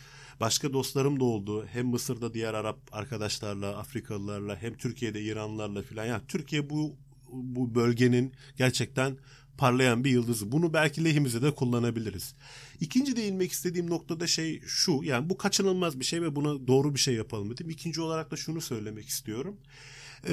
[SPEAKER 2] başka dostlarım da oldu. Hem Mısır'da diğer Arap arkadaşlarla, Afrikalılarla hem Türkiye'de İranlılarla filan. Yani Türkiye bu bu bölgenin gerçekten parlayan bir yıldızı. Bunu belki lehimize de kullanabiliriz. İkinci değinmek istediğim noktada şey şu. Yani bu kaçınılmaz bir şey ve buna doğru bir şey yapalım dedim. İkinci olarak da şunu söylemek istiyorum. Ee,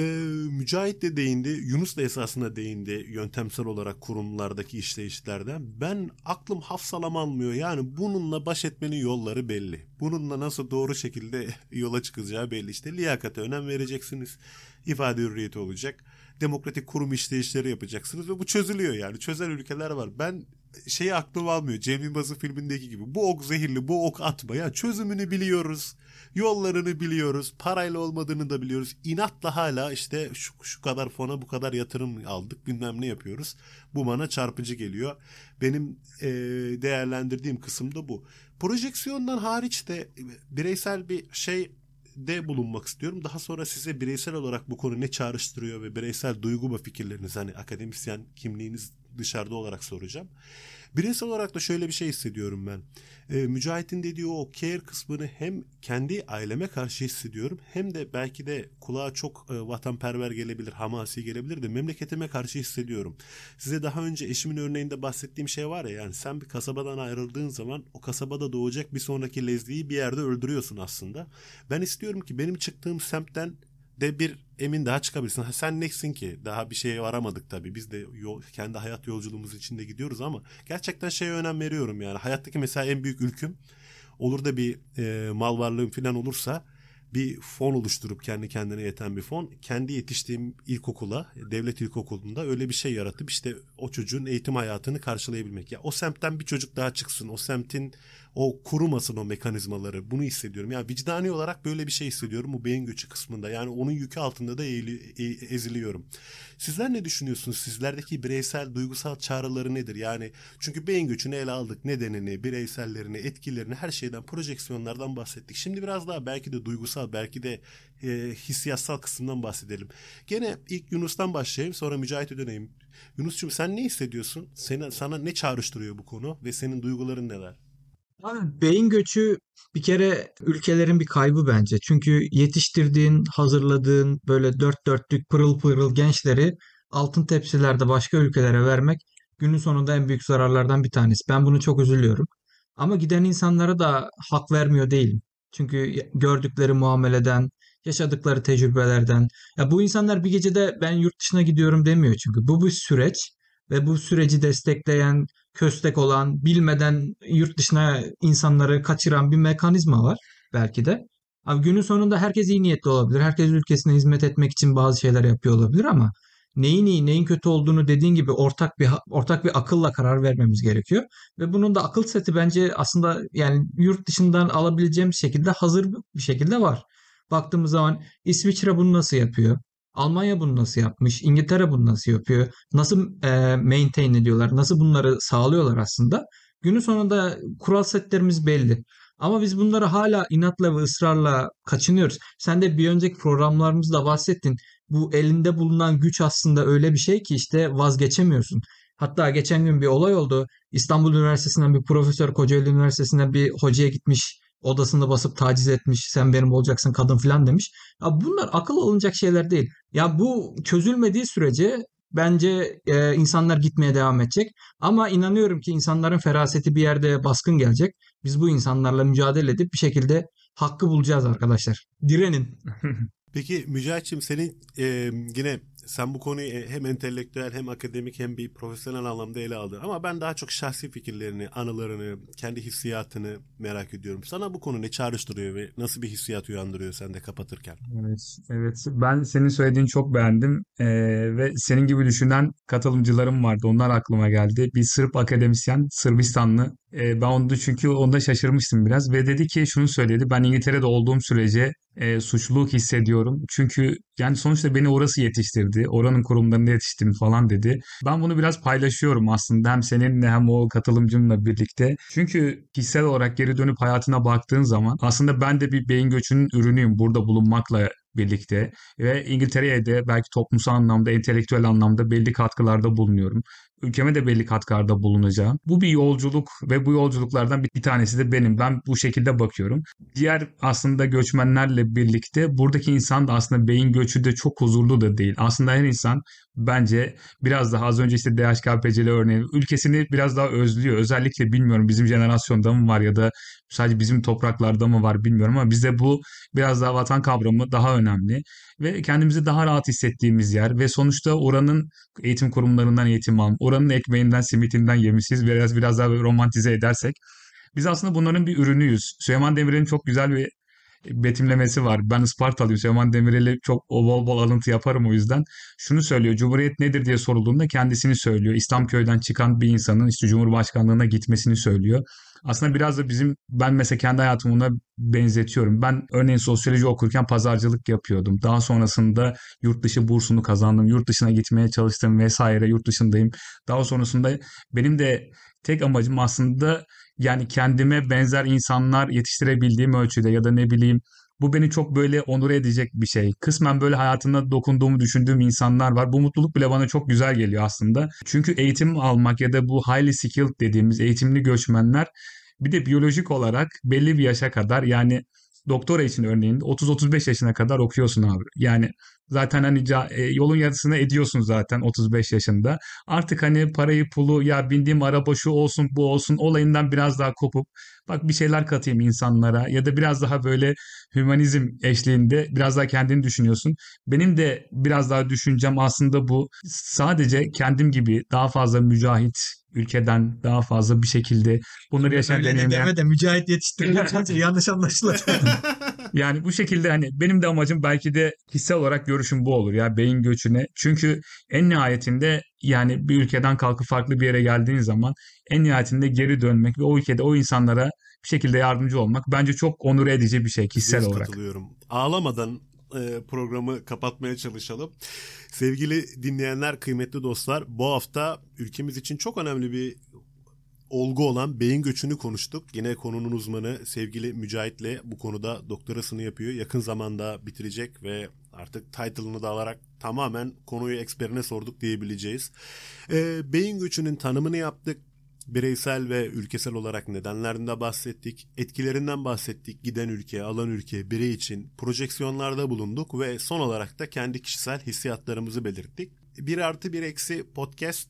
[SPEAKER 2] Mücahit de değindi, Yunus da esasında değindi yöntemsel olarak kurumlardaki işleyişlerden. Ben aklım hafsalam almıyor. Yani bununla baş etmenin yolları belli. Bununla nasıl doğru şekilde yola çıkacağı belli. İşte liyakate önem vereceksiniz. İfade hürriyeti olacak. Demokratik kurum işleyişleri yapacaksınız ve bu çözülüyor yani. Çözen ülkeler var. Ben şeyi aklım almıyor. Cem Yılmaz'ın filmindeki gibi. Bu ok zehirli, bu ok atma. Ya çözümünü biliyoruz. Yollarını biliyoruz. Parayla olmadığını da biliyoruz. İnatla hala işte şu, şu kadar fona bu kadar yatırım aldık bilmem ne yapıyoruz. Bu bana çarpıcı geliyor. Benim e, değerlendirdiğim kısım da bu. Projeksiyondan hariç de bireysel bir şey de bulunmak istiyorum. Daha sonra size bireysel olarak bu konu ne çağrıştırıyor ve bireysel duygu ve fikirleriniz hani akademisyen kimliğiniz dışarıda olarak soracağım. Bireysel olarak da şöyle bir şey hissediyorum ben. E, Mücahit'in dediği o care kısmını hem kendi aileme karşı hissediyorum hem de belki de kulağa çok e, vatanperver gelebilir, hamasi gelebilir de memleketime karşı hissediyorum. Size daha önce eşimin örneğinde bahsettiğim şey var ya yani sen bir kasabadan ayrıldığın zaman o kasabada doğacak bir sonraki lezliği bir yerde öldürüyorsun aslında. Ben istiyorum ki benim çıktığım semtten de bir emin daha çıkabilsin. Ha, sen nesin ki? Daha bir şeye varamadık tabii. Biz de yol, kendi hayat yolculuğumuz içinde gidiyoruz ama gerçekten şeye önem veriyorum yani. Hayattaki mesela en büyük ülküm olur da bir e, mal varlığım falan olursa bir fon oluşturup kendi kendine yeten bir fon. Kendi yetiştiğim ilkokula, devlet ilkokulunda öyle bir şey yaratıp işte o çocuğun eğitim hayatını karşılayabilmek. Ya o semtten bir çocuk daha çıksın. O semtin o kurumasın o mekanizmaları. Bunu hissediyorum. Yani vicdani olarak böyle bir şey hissediyorum bu beyin göçü kısmında. Yani onun yükü altında da eğili, e, eziliyorum. Sizler ne düşünüyorsunuz? Sizlerdeki bireysel duygusal çağrıları nedir? Yani çünkü beyin göçünü ele aldık. Nedenini, bireysellerini, etkilerini, her şeyden, projeksiyonlardan bahsettik. Şimdi biraz daha belki de duygusal, belki de e, hissiyatsal kısımdan bahsedelim. Gene ilk Yunus'tan başlayayım sonra Mücahit'e döneyim. Yunus'cum sen ne hissediyorsun? Seni, sana ne çağrıştırıyor bu konu ve senin duyguların neler?
[SPEAKER 1] Abi beyin göçü bir kere ülkelerin bir kaybı bence. Çünkü yetiştirdiğin, hazırladığın böyle dört dörtlük pırıl pırıl gençleri altın tepsilerde başka ülkelere vermek günün sonunda en büyük zararlardan bir tanesi. Ben bunu çok üzülüyorum. Ama giden insanlara da hak vermiyor değilim. Çünkü gördükleri muameleden, yaşadıkları tecrübelerden. Ya bu insanlar bir gecede ben yurt dışına gidiyorum demiyor çünkü. Bu bir süreç ve bu süreci destekleyen, köstek olan, bilmeden yurt dışına insanları kaçıran bir mekanizma var belki de. Abi günün sonunda herkes iyi niyetli olabilir. Herkes ülkesine hizmet etmek için bazı şeyler yapıyor olabilir ama neyin iyi, neyin kötü olduğunu dediğin gibi ortak bir ortak bir akılla karar vermemiz gerekiyor. Ve bunun da akıl seti bence aslında yani yurt dışından alabileceğimiz şekilde hazır bir şekilde var. Baktığımız zaman İsviçre bunu nasıl yapıyor? Almanya bunu nasıl yapmış? İngiltere bunu nasıl yapıyor? Nasıl e, maintain ediyorlar? Nasıl bunları sağlıyorlar aslında? Günün sonunda kural setlerimiz belli. Ama biz bunları hala inatla ve ısrarla kaçınıyoruz. Sen de bir önceki programlarımızda bahsettin. Bu elinde bulunan güç aslında öyle bir şey ki işte vazgeçemiyorsun. Hatta geçen gün bir olay oldu. İstanbul Üniversitesi'nden bir profesör, Kocaeli Üniversitesi'nden bir hocaya gitmiş odasında basıp taciz etmiş sen benim olacaksın kadın falan demiş. Ya bunlar akıl alınacak şeyler değil. Ya bu çözülmediği sürece bence e, insanlar gitmeye devam edecek. Ama inanıyorum ki insanların feraseti bir yerde baskın gelecek. Biz bu insanlarla mücadele edip bir şekilde hakkı bulacağız arkadaşlar. Direnin.
[SPEAKER 2] Peki Mücahit'ciğim senin e, yine sen bu konuyu e, hem entelektüel hem akademik hem bir profesyonel anlamda ele aldın. Ama ben daha çok şahsi fikirlerini, anılarını, kendi hissiyatını merak ediyorum. Sana bu konu ne çağrıştırıyor ve nasıl bir hissiyat uyandırıyor sende kapatırken?
[SPEAKER 3] Evet, evet. Ben senin söylediğini çok beğendim ee, ve senin gibi düşünen katılımcılarım vardı. Onlar aklıma geldi. Bir Sırp akademisyen, Sırbistanlı. Ee, ben onu çünkü onda şaşırmıştım biraz ve dedi ki şunu söyledi. Ben İngiltere'de olduğum sürece e, suçluluk hissediyorum. Çünkü yani sonuçta beni orası yetiştirdi. Oranın kurumlarında yetiştim falan dedi. Ben bunu biraz paylaşıyorum aslında hem seninle hem o katılımcımla birlikte. Çünkü kişisel olarak geri dönüp hayatına baktığın zaman aslında ben de bir beyin göçünün ürünüyüm burada bulunmakla birlikte ve İngiltere'ye de belki toplumsal anlamda, entelektüel anlamda belli katkılarda bulunuyorum. Ülkeme de belli katkılarda bulunacağım. Bu bir yolculuk ve bu yolculuklardan bir, tanesi de benim. Ben bu şekilde bakıyorum. Diğer aslında göçmenlerle birlikte buradaki insan da aslında beyin göçü de çok huzurlu da değil. Aslında her insan bence biraz daha az önce işte DHKPC'li örneği ülkesini biraz daha özlüyor. Özellikle bilmiyorum bizim jenerasyonda mı var ya da sadece bizim topraklarda mı var bilmiyorum ama bizde bu biraz daha vatan kavramı daha önemli ve kendimizi daha rahat hissettiğimiz yer ve sonuçta oranın eğitim kurumlarından eğitim alm, oranın ekmeğinden, simitinden yemişiz. Biraz biraz daha romantize edersek biz aslında bunların bir ürünüyüz. Süleyman Demirel'in çok güzel bir betimlemesi var. Ben Ispartalıyım. Süleyman Demirel'e çok o bol bol alıntı yaparım o yüzden. Şunu söylüyor. Cumhuriyet nedir diye sorulduğunda kendisini söylüyor. İslamköy'den çıkan bir insanın işte Cumhurbaşkanlığına gitmesini söylüyor. Aslında biraz da bizim ben mesela kendi hayatımı benzetiyorum. Ben örneğin sosyoloji okurken pazarcılık yapıyordum. Daha sonrasında yurt dışı bursunu kazandım. Yurt dışına gitmeye çalıştım vesaire. Yurt dışındayım. Daha sonrasında benim de tek amacım aslında yani kendime benzer insanlar yetiştirebildiğim ölçüde ya da ne bileyim Bu beni çok böyle onur edecek bir şey. Kısmen böyle hayatında dokunduğumu düşündüğüm insanlar var. Bu mutluluk bile bana çok güzel geliyor aslında. Çünkü eğitim almak ya da bu highly skilled dediğimiz eğitimli göçmenler bir de biyolojik olarak belli bir yaşa kadar yani doktora için örneğin 30-35 yaşına kadar okuyorsun abi. Yani zaten hani e, yolun yarısını ediyorsun zaten 35 yaşında. Artık hani parayı pulu ya bindiğim araba şu olsun bu olsun olayından biraz daha kopup bak bir şeyler katayım insanlara ya da biraz daha böyle hümanizm eşliğinde biraz daha kendini düşünüyorsun. Benim de biraz daha düşüncem aslında bu. Sadece kendim gibi daha fazla mücahit ülkeden daha fazla bir şekilde bunları yaşayan deneyimleyen...
[SPEAKER 1] deme de mücahit yetiştirmek yanlış anlaşılır.
[SPEAKER 3] yani bu şekilde hani benim de amacım belki de kişisel olarak görüşüm bu olur ya beyin göçüne. Çünkü en nihayetinde yani bir ülkeden kalkıp farklı bir yere geldiğin zaman en nihayetinde geri dönmek ve o ülkede o insanlara bir şekilde yardımcı olmak bence çok onur edici bir şey kişisel olarak.
[SPEAKER 2] Katılıyorum. Ağlamadan e, programı kapatmaya çalışalım. Sevgili dinleyenler, kıymetli dostlar, bu hafta ülkemiz için çok önemli bir olgu olan beyin göçünü konuştuk. Yine konunun uzmanı sevgili Mücahit'le bu konuda doktorasını yapıyor. Yakın zamanda bitirecek ve artık title'ını da alarak tamamen konuyu eksperine sorduk diyebileceğiz. E, beyin göçünün tanımını yaptık bireysel ve ülkesel olarak nedenlerinden bahsettik, etkilerinden bahsettik, giden ülke, alan ülke, birey için projeksiyonlarda bulunduk ve son olarak da kendi kişisel hissiyatlarımızı belirttik. Bir artı bir eksi podcast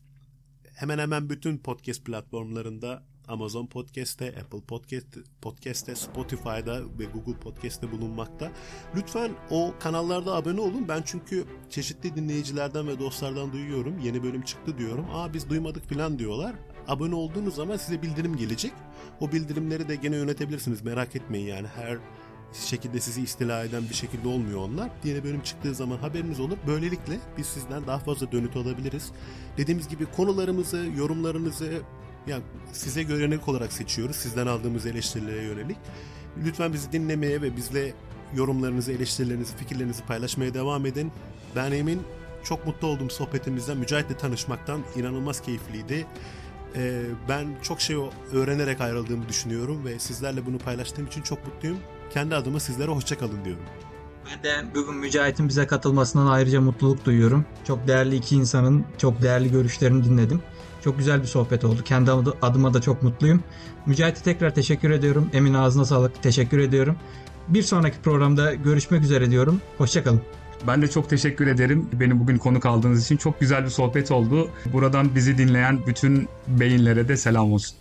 [SPEAKER 2] hemen hemen bütün podcast platformlarında Amazon Podcast'te, Apple Podcast, Podcast'te, Spotify'da ve Google Podcast'te bulunmakta. Lütfen o kanallarda abone olun. Ben çünkü çeşitli dinleyicilerden ve dostlardan duyuyorum. Yeni bölüm çıktı diyorum. Aa biz duymadık falan diyorlar. Abone olduğunuz zaman size bildirim gelecek. O bildirimleri de gene yönetebilirsiniz. Merak etmeyin yani her şekilde sizi istila eden bir şekilde olmuyor onlar. Yeni bölüm çıktığı zaman haberiniz olur. Böylelikle biz sizden daha fazla dönüt alabiliriz. Dediğimiz gibi konularımızı, yorumlarınızı yani size görenek olarak seçiyoruz. Sizden aldığımız eleştirilere yönelik. Lütfen bizi dinlemeye ve bizle yorumlarınızı, eleştirilerinizi, fikirlerinizi paylaşmaya devam edin. Ben Emin. Çok mutlu oldum sohbetimizden. Mücahit'le tanışmaktan inanılmaz keyifliydi. Ee, ben çok şey öğrenerek ayrıldığımı düşünüyorum ve sizlerle bunu paylaştığım için çok mutluyum. Kendi adıma sizlere hoşçakalın diyorum.
[SPEAKER 1] Ben de bugün Mücahit'in bize katılmasından ayrıca mutluluk duyuyorum. Çok değerli iki insanın çok değerli görüşlerini dinledim. Çok güzel bir sohbet oldu. Kendi adıma da çok mutluyum. Mücahit'e tekrar teşekkür ediyorum. Emin ağzına sağlık. Teşekkür ediyorum. Bir sonraki programda görüşmek üzere diyorum. Hoşçakalın.
[SPEAKER 3] Ben de çok teşekkür ederim. Beni bugün konuk aldığınız için çok güzel bir sohbet oldu. Buradan bizi dinleyen bütün beyinlere de selam olsun.